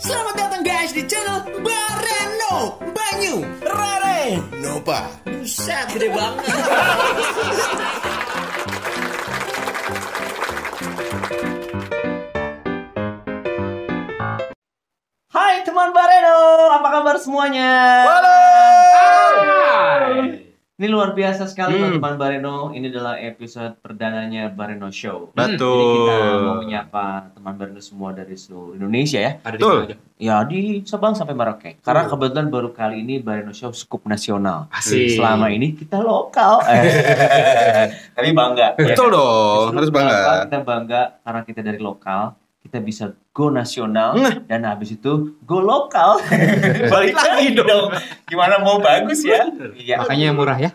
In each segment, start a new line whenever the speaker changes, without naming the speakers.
Selamat datang guys di channel Bareno Banyu. Rare. Nova Buset gede banget.
Hai teman Bareno, apa kabar semuanya? Ini luar biasa sekali
Hmm.
teman Bareno. Ini adalah episode perdananya Bareno Show.
Betul.
Jadi kita mau menyapa teman Bareno semua dari seluruh Indonesia ya.
Ada di
Betul.
mana aja.
Ya di Sabang sampai Merauke. Karena kebetulan baru kali ini Bareno Show skup nasional.
Asik.
Selama ini kita lokal. Eh, Tapi bangga. ya
Betul
kan?
dong, harus bangga.
Kita bangga karena kita dari lokal, kita bisa go nasional
Nah.
dan habis itu go lokal. Balik lagi dong. Gimana mau bagus ya? Iya.
Makanya yang murah ya.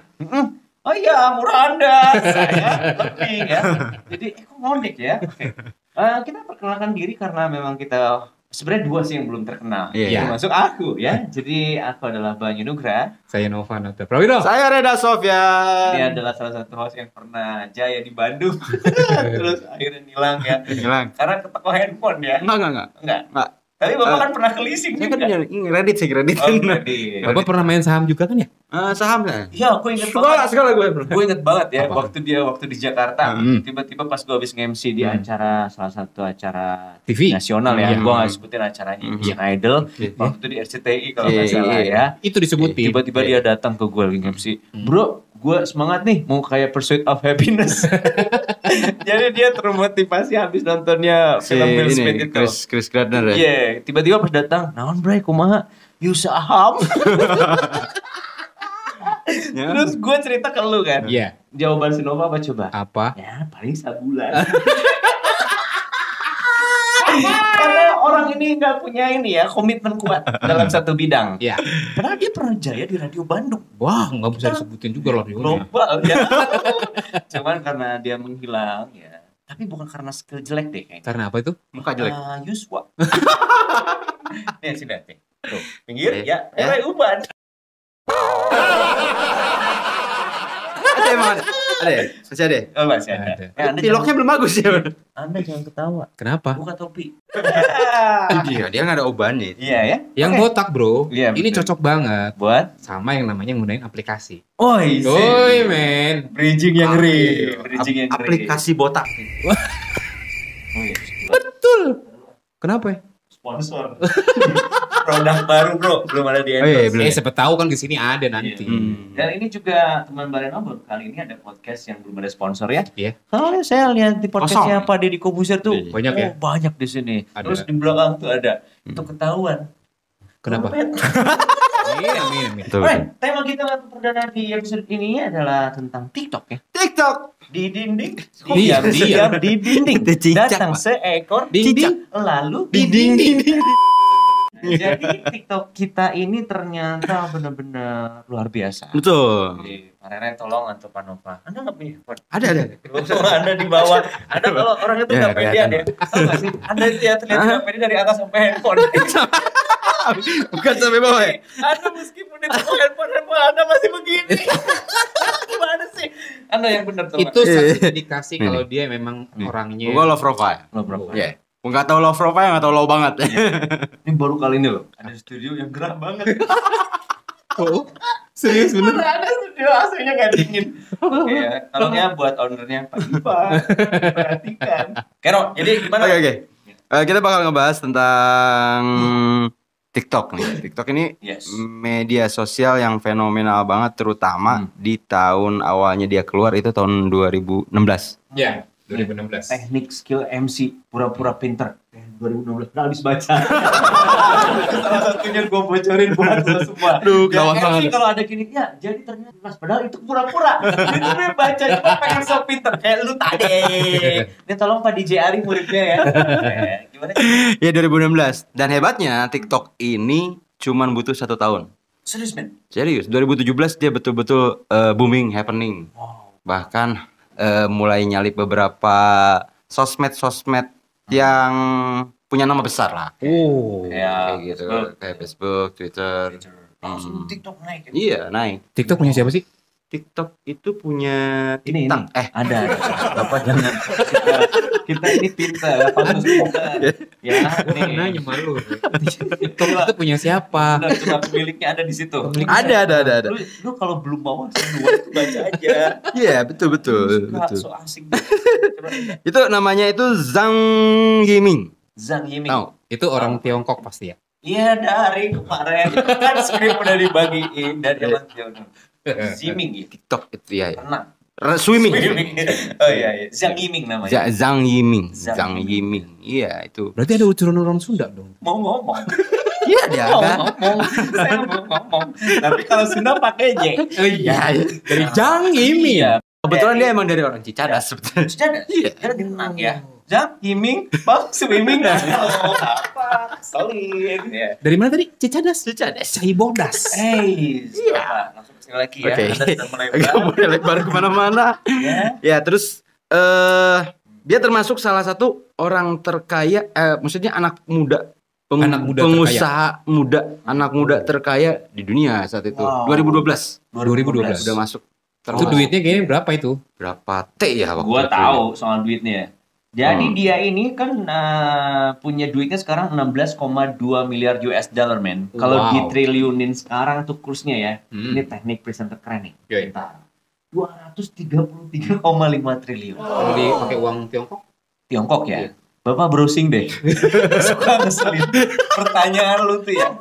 Oh iya, murah Anda. Saya lebih ya. Jadi kok ngondek ya? Oke. Eh, kita perkenalkan diri karena memang kita sebenarnya dua sih yang belum terkenal.
Iya.
Termasuk aku ya. Jadi aku adalah Banyu Nugra.
Saya Nova Nata Prawiro.
Saya Reda Sofyan.
Dia adalah salah satu host yang pernah jaya di Bandung. Terus akhirnya hilang ya.
Hilang.
Karena ke toko handphone ya.
Enggak, enggak, enggak.
Enggak.
Enggak.
Tapi Bapak
Eh,
kan pernah ke leasing
Saya kan
juga.
ini Reddit sih, Reddit.
Oh, kredit.
Bapak pernah main saham juga kan ya?
Eh, saham ya?
Iya, aku inget
Sekolah,
banget.
sekolah gue pernah.
Gue inget banget ya,
Apa?
waktu dia waktu di Jakarta,
Hmm.
tiba-tiba pas gue habis nge-MC di
Hmm.
acara salah satu acara
TV.
nasional ya,
Iya.
gue nggak sebutin acaranya
Hmm.
Indonesian Idol,
Iya.
waktu itu di RCTI kalau
Iya,
nggak salah
iya.
ya.
Itu disebutin.
Tiba-tiba dia datang ke gue lagi nge-MC,
Hmm.
bro, gue semangat nih mau kayak Pursuit of Happiness. Jadi dia termotivasi habis nontonnya
Si
film Will
ini,
Smith itu.
Chris, Chris Gardner ya?
Iya, tiba-tiba pas datang, naon bre kumaha? You saham.
Ya.
Terus gue cerita ke lu kan.
Iya.
Jawaban si Nova apa coba?
Apa?
Ya, paling sebulan. Karena orang ini nggak punya ini ya komitmen kuat dalam satu bidang.
Iya.
Padahal dia pernah jaya di radio Bandung
Wah, nggak bisa disebutin juga loh.
global ya. Cuman karena dia menghilang ya. Tapi bukan karena skill jelek deh kayaknya.
Karena apa itu?
Muka jelek.
Ah, Yuswa. Nih sini nih. Tuh, pinggir
Eh,
ya.
ya.
Eh, uban.
Ada emang ada? Ya? Masih ada ya?
Oh, masih ada.
Ada.
Ya, anda,
Piloknya
jangan,
belum bagus ya?
anda jangan ketawa.
Kenapa?
Buka topi.
Iya, dia nggak ada obannya.
Iya ya.
Yang
Oke.
botak bro,
Iya,
ini
betul.
cocok banget
Buat
sama yang namanya nggunain aplikasi.
Oi,
Oi men,
Bridging yang ngeri. Bridging yang ngeri.
Aplikasi botak.
Oh, iya.
betul. Kenapa ya?
Sponsor. Produk baru bro, belum ada di
Oh, iya,
endorse.
belum.
Eh siapa tahu kan di sini ada nanti.
Hmm.
Dan ini juga teman Bareno baru kali ini ada podcast yang belum ada sponsor ya.
Iya.
Soalnya saya lihat di podcastnya Pak Deddy Kobuser tuh
Iya.
Banyak ya?
oh, banyak di sini.
Ada.
Terus di belakang tuh ada. Itu ketahuan.
Kenapa? Iya,
Weh,
betul.
tema kita perdana di episode ini adalah tentang TikTok ya.
TikTok.
Di dinding,
Diam,
diam, di dinding.
Cicak,
Datang seekor
Dinding.
lalu
Di dinding.
Jadi TikTok kita ini ternyata benar-benar luar biasa.
Betul.
Jadi, Pak Rere tolong atau Pak Nova. Anda nggak punya handphone?
Ada, ada.
Kalau Anda di bawah, Anda kalau orang itu
Ya,
nggak pede ya.
kelihatan.
Tahu nggak sih? Anda itu ya terlihat nggak pede dari atas sampai handphone.
Bukan sampai bawah ya?
Anda meskipun toko handphone, handphone Anda masih begini. Gimana sih? Anda yang benar tuh.
Itu satu indikasi
Hmm.
kalau dia memang orangnya.
Gua low profile.
Lo berapa?
Iya. Nggak tahu low profile, nggak tahu low banget.
Ini baru kali ini loh. Ada studio yang gerah banget.
Oh, serius bener?
Bener ada studio AC-nya nggak dingin. Oke ya, tolongnya buat ownernya Pak Ivan. Perhatikan. Kero, jadi gimana?
Oke oke. Eh, kita bakal ngebahas tentang TikTok nih. TikTok ini
Yes.
media sosial yang fenomenal banget, terutama
Hmm.
di tahun awalnya dia keluar itu tahun 2016.
Ya, 2016.
Teknik skill MC pura-pura pinter. Eh, 2016 udah habis baca. Salah satunya gue bocorin buat lo semua.
Aduh,
Ya, MC
banget.
kalau ada gini, ya jadi ternyata mas padahal itu pura-pura. Itu dia baca cuma pengen so pinter kayak lu tadi. Ini tolong Pak DJ Ari muridnya ya. Eh, Gimana?
Ya 2016. Dan hebatnya TikTok ini cuman butuh satu tahun.
Serius men?
Serius, 2017 dia betul-betul eh, booming, happening.
Wow.
Bahkan eh, mulai nyalip beberapa sosmed-sosmed yang punya nama besar lah.
Oh.
Ya,
Kayak gitu,
Facebook.
kayak Facebook, Twitter.
Langsung
Hmm.
TikTok naik. ya.
Iya, naik.
TikTok punya siapa sih?
TikTok itu punya
Ini,
TikTok.
ini.
Eh,
Ada, ada. Bapak jangan. Kita, kita ini pintar, pantas bukan. Ya, nih.
Nanya malu. TikTok itu punya siapa?
Benar, coba pemiliknya ada di situ.
ada ada ada ada.
Lu, lu kalau belum mau semua itu baca aja.
Iya, betul betul,
Suka,
betul.
so asik. Coba,
Itu namanya itu Zhang Yiming.
Zhang Yiming.
Tahu?
Itu orang Tiongkok pasti ya.
Iya dari kemarin kan skrip udah dibagiin dari zaman Tiongkok. Ziming ya.
TikTok itu ya. ya.
Renang.
Re- Swimming.
Oh iya iya. Zhang Yiming namanya.
Z- Zhang Yiming.
Zhang
Zhang Yiming. Iya, itu.
Berarti ada unsur orang Sunda dong.
Mau ngomong.
Iya, dia
Mau
ada.
ngomong. Saya mau ngomong. Tapi kalau Sunda pakai J.
Iya, iya.
Dari Jang Imi ya.
Kebetulan dia emang dari orang Cicadas sebetulnya.
Sudah ada.
Iya.
Dia lagi renang ya. Zhang Yiming, Bang swimming. Oh, apa? Keselin. Ya.
Dari mana tadi? Cicadas.
Cicadas.
Cai Bodas.
Hey, Bapak, langsung ke sini lagi ya.
Oke.
Sudah melebar.
Agak boleh lebar ke mana-mana.
ya.
Ya, terus eh dia termasuk salah satu orang terkaya, eh, maksudnya anak muda, peng-
Anak muda
pengusaha muda, anak muda terkaya di dunia saat itu.
Wow.
2012
2012.
udah masuk.
Itu
Termasuk
duitnya kayaknya berapa itu?
berapa T ya waktu
Gua
itu?
tahu soal duitnya. Jadi
Hmm.
dia ini kan eh, punya duitnya sekarang 16,2 miliar US dollar men. Kalau
Wow.
di triliunin sekarang tuh kursnya ya.
Hmm.
Ini teknik presenter keren nih.
Yoi.
Bentar. 233,5 triliun.
Kalau di pakai uang Tiongkok?
Tiongkok ya.
Iya.
Bapak browsing deh. Suka ngeselin pertanyaan lu tuh ya.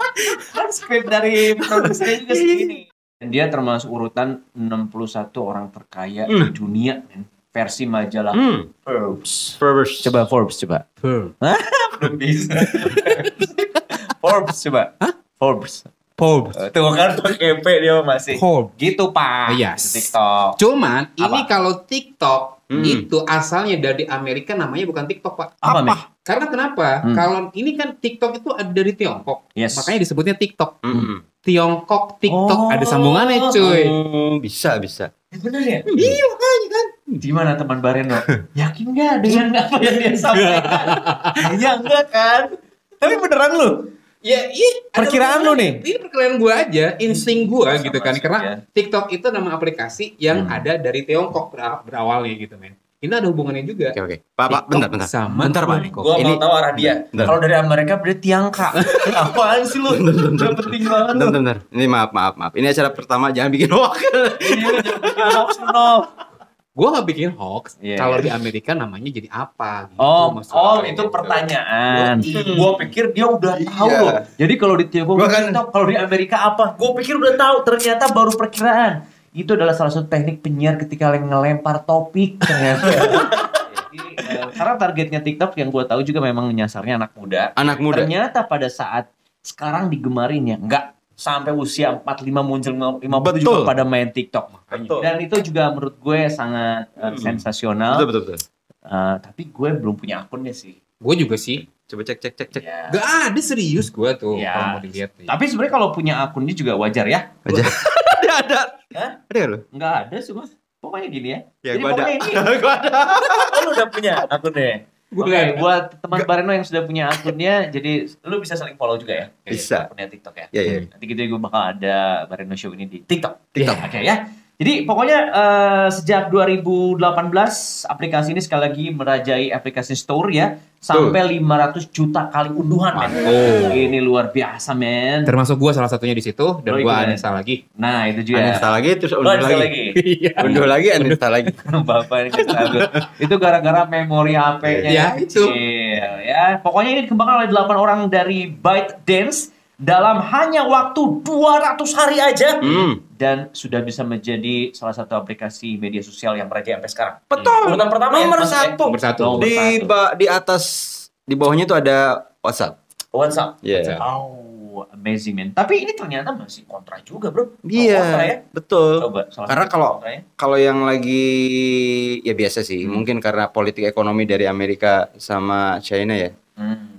Kan skrip dari produsernya juga segini. Dan dia termasuk urutan 61 orang terkaya di
Hmm.
dunia men. Versi majalah
Hmm.
Forbes.
Forbes.
Coba Forbes coba. Belum bisa. Forbes coba. Forbes.
Forbes.
Eh, Tuh kan pakai P dia masih.
Forbes.
Gitu Pak.
Yes.
Di TikTok.
Cuman ini
Apa?
kalau TikTok
Hmm.
itu asalnya dari Amerika namanya bukan TikTok pak.
Apa, Men?
Karena kenapa?
Hmm.
Kalau ini kan TikTok itu ada dari Tiongkok,
Yes.
makanya disebutnya TikTok.
Hmm.
Tiongkok TikTok
Oh.
ada sambungannya cuy.
Oh, bisa bisa.
Eh, Bener ya? Iya makanya kan. Gimana teman Bareno? Yakin nggak dengan apa yang dia sampaikan? Iya enggak kan? Tapi beneran lu?
Ya, iya.
Perkiraan lu nih?
Ini perkiraan gua aja, insting gua
Sama
gitu kan. Karena
ya.
TikTok itu nama aplikasi yang
Hmm.
ada dari Tiongkok ber- berawalnya gitu men. Ini ada hubungannya juga.
Oke oke. Pak Pak, bentar bentar.
Sama
Bentar Pak.
Gua
Ini
mau tahu arah dia. Kalau dari Amerika berarti Tiangka. Apaan sih lu? Udah penting banget
bentar, bentar. Ini maaf maaf maaf. Ini acara pertama jangan bikin hoax.
Ini lu jangan bikin hoax.
Gua nggak bikin hoax.
Iya.
Kalau di Amerika namanya jadi apa? Gitu,
Oh,
maksudnya.
oh itu pertanyaan.
Iya.
Gua pikir dia udah tahu
Iya.
loh. Jadi kalau di Tiongkok
kan-
kalau di Amerika apa? Gua pikir udah tahu. Ternyata baru perkiraan. Itu adalah salah satu teknik penyiar ketika ngelempar topik ternyata. Jadi, eh, karena targetnya TikTok yang gua tahu juga memang nyasarnya anak muda.
Anak muda.
Ternyata pada saat sekarang digemarin ya, enggak sampai usia 45 muncul 50 juga pada main TikTok.
Betul.
Dan itu juga menurut gue sangat eh,
Hmm.
sensasional.
Betul betul betul.
Eh, tapi gue belum punya akunnya sih.
Gue juga sih.
Coba cek cek cek cek.
Ya.
Gak ada serius gue tuh
Ya.
kalau mau dilihat. nih.
Tapi sebenarnya kalau punya akunnya juga wajar ya.
Aja. ada ada.
Hah?
Ada nggak lu?
Ada sih mas. Pokoknya gini ya.
Ya
Jadi
gua ada.
pokoknya ini.
gua ada.
Oh, lu udah punya akunnya.
Gua
Oke,
ada.
buat teman Bareno yang sudah punya akunnya, jadi lu bisa saling follow juga ya.
Bisa.
Akunnya TikTok ya.
Ya ya.
Nanti gitu gue bakal ada Bareno Show ini di TikTok.
TikTok.
Oke ya. Jadi pokoknya eh, sejak 2018 aplikasi ini sekali lagi merajai aplikasi store ya sampai 500 juta kali unduhan men.
Oh.
Ini luar biasa men.
Termasuk gue salah satunya di situ dan
Oh,
gue
iya.
uninstall lagi.
Nah itu juga.
Uninstall lagi terus unduh lagi.
lagi.
Iya.
Unduh lagi uninstall lagi.
Bapak ini itu gara-gara memori HP-nya
Ya,
yang
itu.
ya. Pokoknya ini dikembangkan oleh 8 orang dari ByteDance dalam hanya waktu 200 hari aja
Hmm.
Dan sudah bisa menjadi salah satu aplikasi media sosial yang merajai sampai sekarang.
Betul.
Urutan pertama ya,
Nomor
ya?
satu.
Nomor satu.
Di ba- di atas di bawahnya tuh ada WhatsApp.
WhatsApp.
Iya.
Oh, amazing man. Tapi ini ternyata masih kontra juga, Bro.
Iya,
ya.
betul.
Coba salah
Karena kalau-
kontranya.
Kalau yang lagi ya biasa sih, mungkin karena politik ekonomi dari Amerika sama China ya.
Hmm.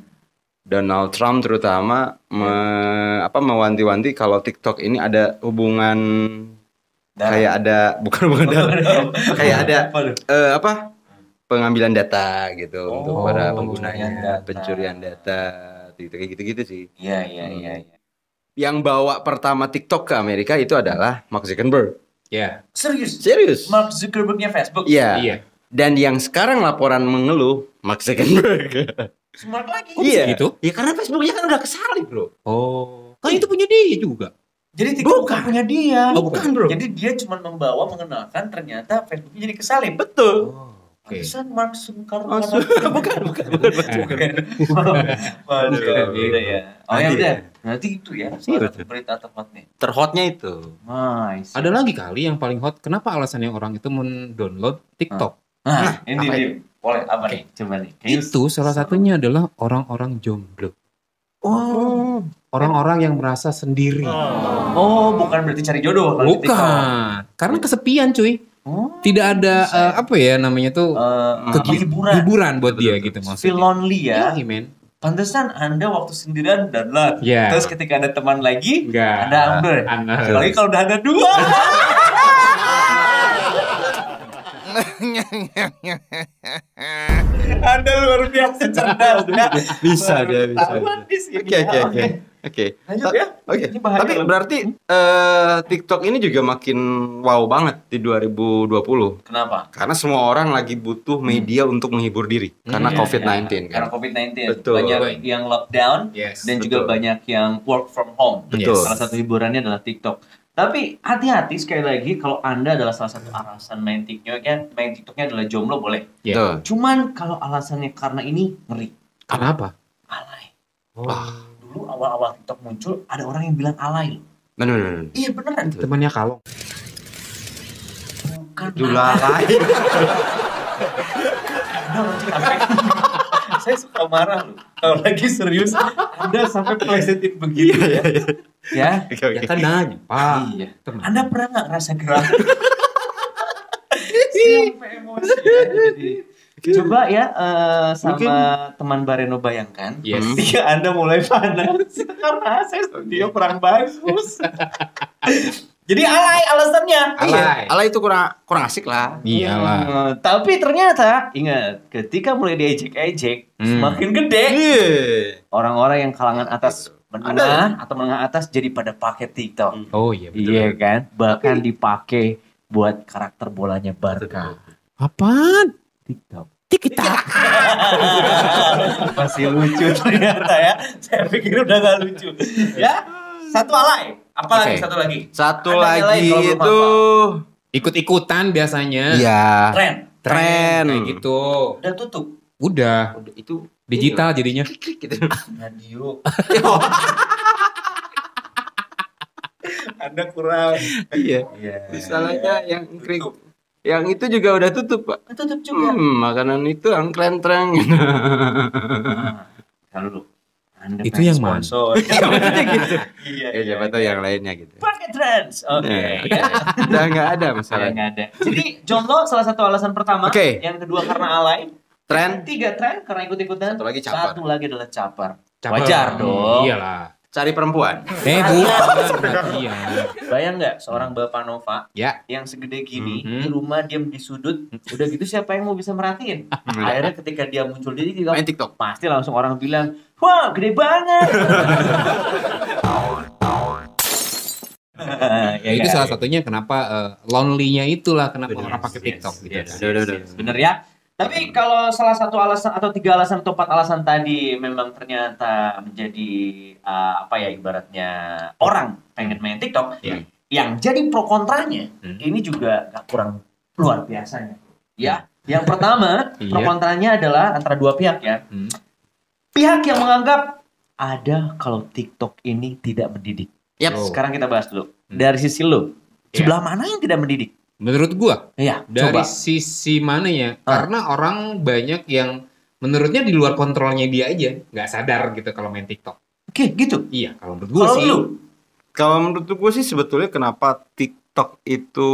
Donald Trump terutama me- apa mewanti-wanti kalau TikTok ini ada hubungan
Dan-
kayak ada bukan bukan kayak ada eh, apa pengambilan data gitu
Oh,
untuk para penggunanya
data.
pencurian data gitu kayak gitu-gitu sih.
Iya, iya, iya. iya.
Yang bawa pertama TikTok ke Amerika itu adalah Mark Zuckerberg.
Ya.
Serius?
Serius?
Mark Zuckerbergnya Facebook?
Iya.
Iya.
Dan yang sekarang laporan mengeluh Mark Zuckerberg.
Smart lagi.
iya.
gitu?
Ya karena Facebooknya kan udah kesalip, Bro.
Oh. Kan itu punya dia juga.
Jadi TikTok bukan punya dia.
Oh, bukan, Bro.
Jadi dia cuma membawa mengenalkan ternyata Facebooknya jadi kesalip.
Betul.
Oh. Oke.
Pantesan Mark Zuckerberg.
Oh, su- bukan, bukan, bukan, bukan.
Waduh, beda ya. Oh ya
Iya.
udah, berarti itu ya
Iya,
salah
betul.
satu berita tepatnya.
Terhotnya itu.
Nice.
Ada lagi kali yang paling hot. Kenapa alasannya orang itu mendownload TikTok?
Nah, ini
apa
dia. Boleh apa nih? Coba nih. Kayaknya
Itu salah satunya adalah orang-orang jomblo.
Oh.
Orang-orang yang merasa sendiri.
Oh, bukan berarti cari jodoh kalau.
Bukan. Karena kesepian, cuy.
Oh,
Tidak ada eh, apa ya namanya tuh
eh,
kegi-
hiburan.
hiburan buat
Betul,
dia
betul.
gitu
Feel
maksudnya.
lonely ya.
Iya, men.
Pantesan Anda waktu sendirian download.
Iya.
Terus ketika ada teman lagi,
Enggak.
Anda ambil.
Anda.
Apalagi kalau udah ada dua. Anda luar biasa cerdas ya.
Bisa dia, bisa. Oke, oke, oke. Oke.
Ya.
Oke. Tapi berarti eh, TikTok ini juga makin wow banget di 2020.
Kenapa?
Karena semua orang lagi butuh media untuk menghibur diri karena
Hmm,
COVID-19
Ya,
kan.
Karena COVID-19.
Betul.
Banyak yang lockdown
Yes.
dan juga
betul.
banyak yang work from home.
Betul.
Salah satu hiburannya adalah TikTok. Tapi hati-hati sekali lagi kalau Anda adalah salah satu alasan main TikToknya kan, main TikToknya adalah jomblo boleh.
Iya.
Tuh.
Cuman kalau alasannya karena ini ngeri,
Kenapa?
alay.
Wah.
Dulu awal-awal TikTok muncul ada orang yang bilang alay. loh.
Benar benar. benar.
Iya beneran.
Temannya kalong.
Bukan
Dulu
alay. Anda sampai saya suka marah loh. Kalau lagi serius, Anda sampai plesetin begitu ya. Ya.
Oke
Ya
oke.
kan nanya, Pak.
Iya.
Teman.
Anda pernah nggak ngerasa gerah? Sampai emosi ya. Jadi, Coba ya eh, sama teman Bareno bayangkan.
Yes.
Ketika Anda mulai panas karena saya studio kurang bagus. Jadi alay alasannya.
Alay.
Ala itu kurang kurang asik lah.
Iyalah.
Hmm, tapi ternyata ingat ketika mulai diejek-ejek
Hmm.
semakin gede
Iya.
orang-orang yang kalangan atas menengah atau menengah atas jadi pada pakai TikTok.
Oh iya betul.
Iya kan? Bahkan dipakai buat karakter bolanya Barca.
Apaan?
TikTok.
TikTok.
Masih lucu ternyata ya. Saya pikir udah gak lucu. Ya, satu alay. Apa lagi
Oke.
satu lagi?
Satu
Ada
lagi itu
Ikut-ikutan biasanya.
Iya.
Tren.
Tren.
Kayak gitu.
Udah tutup.
Udah.
Udah, Itu
Digital jadinya.
gitu.
Radio. Anda kurang.
Iya.
Iya.
Misalnya yang krik yang itu juga udah tutup, Pak.
Tutup juga.
Hmm, makanan itu yang klentreng.
Nah, kalau. Anda
Itu yang mana?
sponsor.
gitu.
Iya.
Ya siapa tahu yang lainnya gitu.
Pakai trends. Oke.
Nah,
ya.
Udah nggak ada masalah.
nggak ada. Jadi jomblo salah satu alasan pertama.
Oke.
Yang kedua karena alay.
Tren
Tiga tren karena ikut-ikutan.
Satu lagi capar.
Satu lagi adalah capar.
Caper.
Wajar dong.
Iyalah.
cari perempuan.
Eh bukan. Iya.
Bayang nggak seorang Bapak Nova
Ya.
yang segede gini
Mhm.
di rumah diam di sudut, udah gitu siapa yang mau bisa merhatiin? Akhirnya ketika dia muncul di TikTok,
Main TikTok.
pasti langsung orang bilang, wah gede banget.
Ya, itu salah satunya kenapa eh, lonely-nya itulah kenapa orang pakai
Yes,
TikTok gitu.
yes,
udah,
yes, yes. Bener ya. Tapi kalau salah satu alasan atau tiga alasan atau empat alasan tadi memang ternyata menjadi uh, apa ya ibaratnya orang pengen main TikTok,
Iya.
yang jadi pro kontranya
Hmm.
ini juga gak kurang luar biasanya. Ya, yang pertama pro
Iya.
kontranya adalah antara dua pihak ya.
Hmm.
Pihak yang menganggap ada kalau TikTok ini tidak mendidik.
Yap.
Oh.
Sekarang kita bahas dulu
Hmm.
dari sisi lo.
Iya.
Sebelah mana yang tidak mendidik?
Menurut gua
Iya,
dari
coba.
sisi mananya?
Ah.
Karena orang banyak yang menurutnya di luar kontrolnya dia aja nggak sadar gitu kalau main TikTok.
Oke, gitu.
Iya, kalau menurut gua
Kalau
sih.
lu,
Kalau menurut gue sih sebetulnya kenapa TikTok itu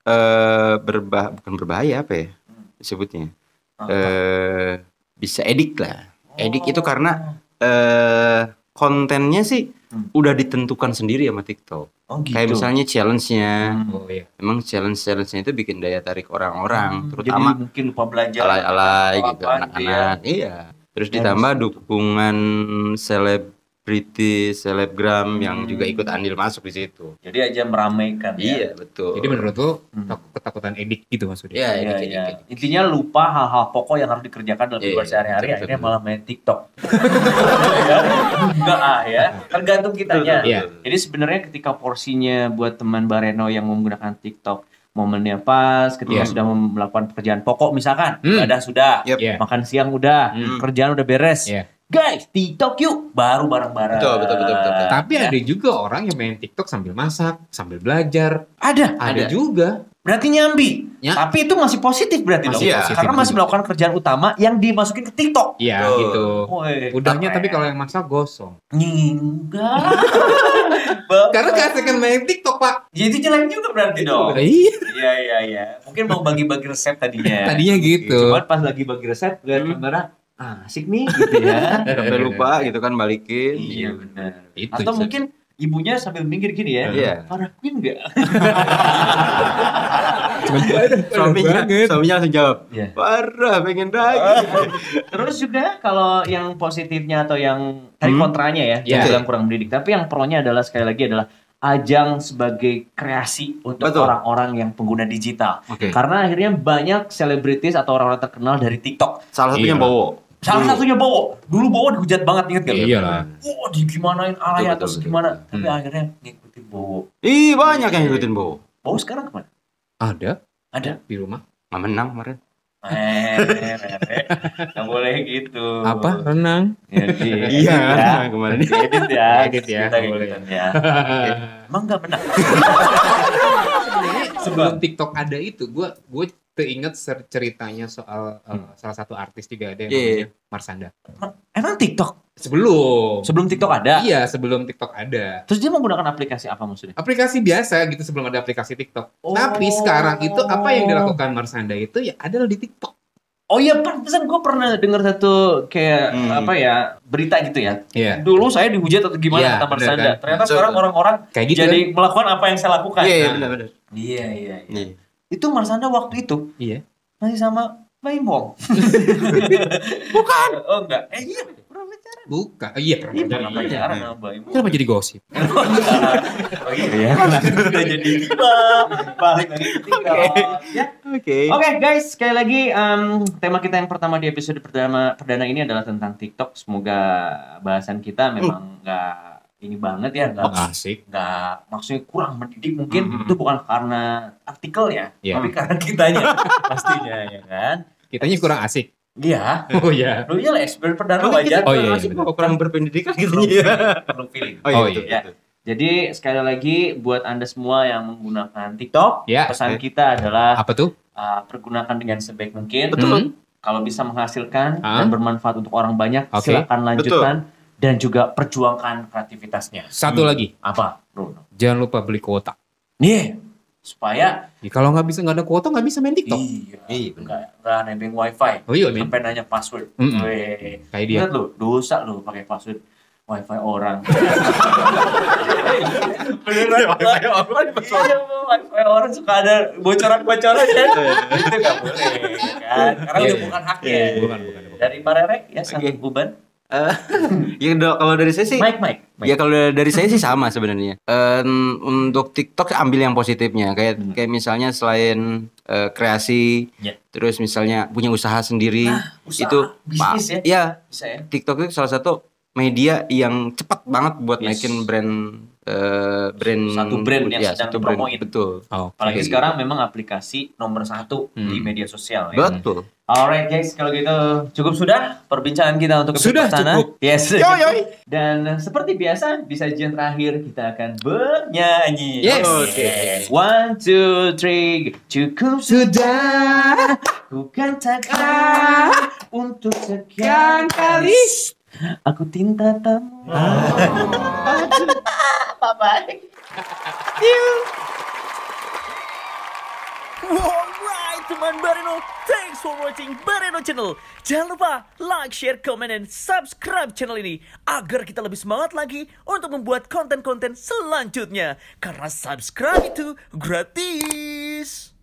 eh berbah bukan berbahaya apa ya disebutnya eh bisa edik lah. Edik itu karena eh kontennya sih
Hmm.
udah ditentukan sendiri sama TikTok.
oh gitu.
Kayak misalnya challenge-nya.
Hmm.
Oh iya.
Emang challenge-challenge-nya itu bikin daya tarik orang-orang,
Jadi
terutama
mungkin lupa belajar
alay-alay
atau
gitu
apa
anak-anak. Iya. Terus
Ya,
ditambah dukungan selebritis, selebgram yang juga ikut andil masuk di situ.
Jadi aja meramaikan ya.
Iya, betul.
Jadi menurut lu takut- ketakutan edik gitu maksudnya?
Iya,
Iya, iya. Intinya lupa hal-hal pokok yang harus dikerjakan dalam
Iya,
kehidupan
iya,
sehari-hari
betul,
akhirnya
betul.
malah main TikTok. Ya, Enggak ah ya, tergantung kitanya.
Iya.
Jadi sebenarnya ketika porsinya buat teman Bareno yang menggunakan TikTok momennya pas ketika
Iya.
sudah melakukan pekerjaan pokok misalkan
Hmm.
ibadah sudah
Yep.
Iya.
makan siang udah
Hmm.
kerjaan udah beres
Iya.
Guys TikTok yuk baru bareng-bareng
Betul, betul, betul, betul, betul.
Tapi
Ya.
ada juga orang yang main TikTok sambil masak, sambil belajar.
ada
Ada,
Ada.
juga.
berarti nyambi
Ya.
tapi itu masih positif berarti
Masih
dong
Iya.
positif
karena masih
juga.
melakukan kerjaan utama yang dimasukin ke TikTok
Iya gitu.
Woi,
Udahnya tapi kalau yang masak gosong.
Enggak.
Karena keasikan main TikTok, Pak.
Ya itu jelek juga berarti dong.
Iya.
Iya iya iya. Mungkin mau bagi-bagi resep tadinya.
Tadinya gitu.
Cuman pas lagi bagi resep lihat kamera ah, asik nih gitu ya.
Sampai lupa gitu kan balikin.
iya benar.
Itu
Atau
bisa.
mungkin ibunya sambil minggir gini ya.
Iya.
Parah Queen enggak?
Suaminya, suaminya langsung jawab.
Iya.
Parah, pengen lagi.
Terus juga kalau yang positifnya atau yang tadi
Hmm.
kontranya ya,
Iya.
yang bilang kurang mendidik. Tapi yang pronya adalah sekali lagi adalah ajang sebagai kreasi untuk
Betul.
orang-orang yang pengguna digital.
Oke.
Karena akhirnya banyak selebritis atau orang-orang terkenal dari TikTok.
Salah satunya
Iya.
Bowo.
Salah
Dulu.
satunya Bowo. Dulu Bowo dihujat banget inget gak?
Iya lah.
Wah, di gimanain alay atau gimana. Tapi
Hmm.
akhirnya ngikutin Bowo.
Ih, banyak yang ngikutin Bowo.
Bowo sekarang ke mana?
Ada
Ada.
di rumah.
Nggak menang kemarin.
Eh, nggak boleh gitu.
Apa? Renang.
Jadi,
Iya,
ya.
kemarin.
Edit ya.
Edit ya,
Kita gitu ya. Emang nggak benar.
Sebelum TikTok ada itu, gue gue keinget ser- ceritanya soal uh, salah satu artis juga ada yang
Iya.
namanya Marsanda.
Emang TikTok?
Sebelum.
Sebelum TikTok ada?
Iya, sebelum TikTok ada.
Terus dia menggunakan aplikasi apa maksudnya?
Aplikasi biasa gitu sebelum ada aplikasi TikTok.
Oh.
Tapi sekarang itu apa yang dilakukan Marsanda itu ya adalah di TikTok.
Oh iya, pantesan gue pernah dengar satu kayak
Hmm.
apa ya berita gitu ya.
Iya.
Dulu saya dihujat atau gimana
Iya,
kata Marsanda.
kan?
Ternyata
Betul.
sekarang orang-orang
Kayak gitu.
jadi melakukan apa yang saya lakukan.
Iya, iya,
Nah,
benar-benar.
Iya, iya, iya.
Iya.
Itu Marsanda waktu itu
Iya.
masih sama Baim Wong. Bukan. Oh enggak. Eh iya, pernah pacaran.
Bukan. Iya, pernah
Iya, Wong.
Kenapa jadi gosip?
Oh iya ya. Udah jadi tiba. Balik lagi. Ya.
Oke.
Oke guys, sekali lagi em, tema kita yang pertama di episode perdana perdana ini adalah tentang TikTok. Semoga bahasan kita memang nggak ini banget ya, nggak
Asik.
nggak maksudnya kurang mendidik mungkin
Mhm.
itu bukan karena artikelnya,
Iya.
tapi karena kitanya pastinya ya kan.
Kitanya kurang asik.
Iya.
Oh iya.
Lu ya lah expert perdana
Oh,
wajar.
Oh, iya, iya,
Masih
benar.
kok kurang berpendidikan gitu ya.
Perlu feeling.
Oh iya,
Oh,
betul,
iya.
betul.
Jadi sekali lagi buat anda semua yang menggunakan TikTok,
Ya,
pesan
oke.
kita adalah
Apa tuh?
uh, pergunakan dengan sebaik mungkin.
Betul.
Hmm.
Kalau bisa menghasilkan
Ah.
dan bermanfaat untuk orang banyak,
Oke.
silakan lanjutkan dan juga perjuangkan kreativitasnya.
Satu
Hmm.
lagi.
Apa, Bruno?
Jangan lupa beli kuota.
Nih, supaya
Ya, kalau nggak bisa nggak ada kuota nggak bisa main TikTok.
iya,
Iya,
enggak nebeng wifi.
Oh iya.
Sampai nanya password.
Mm-mm.
Weh.
Kayak dia.
Lu, dosa lu pakai password wifi orang. Beneran wifi orang. Iya, wifi orang suka ada bocoran-bocoran ya. Itu nggak boleh kan. Karena
Iya,
udah
iya.
bukan haknya.
Iya,
Bukan, bukan, bukan.
Dari Pak Rere ya satu
Oke.
beban.
Eh, ya kalau dari saya sih
Mike, Mike. Mike.
Ya kalau dari saya sih sama sebenarnya. Em, untuk TikTok ambil yang positifnya, kayak
Hmm.
kayak misalnya selain eh, kreasi,
Ya.
terus misalnya punya usaha sendiri,
usaha,
itu
bisnis ya.
ya
Bisa ya.
TikTok itu salah satu media yang cepat banget buat
Yes.
naikin brand eh, brand
Satu brand yang
ya,
sedang dipromoin.
betul
Oh,
Apalagi
Oke.
sekarang memang aplikasi nomor satu di
Hmm.
media sosial. Ya.
betul
Alright guys, kalau gitu cukup sudah perbincangan kita untuk
Sudah
pertama.
cukup.
Yes. cukup.
yoi.
Dan seperti biasa di sajian terakhir kita akan bernyanyi.
Yes.
Oke.
One, two, three. Cukup sudah. Ku katakan untuk sekian kali. Aku cinta kamu. Bye bye.
Alright teman Bareno, thanks for watching Bareno Channel. Jangan lupa like, share, comment, dan subscribe channel ini agar kita lebih semangat lagi untuk membuat konten-konten selanjutnya. Karena subscribe itu gratis.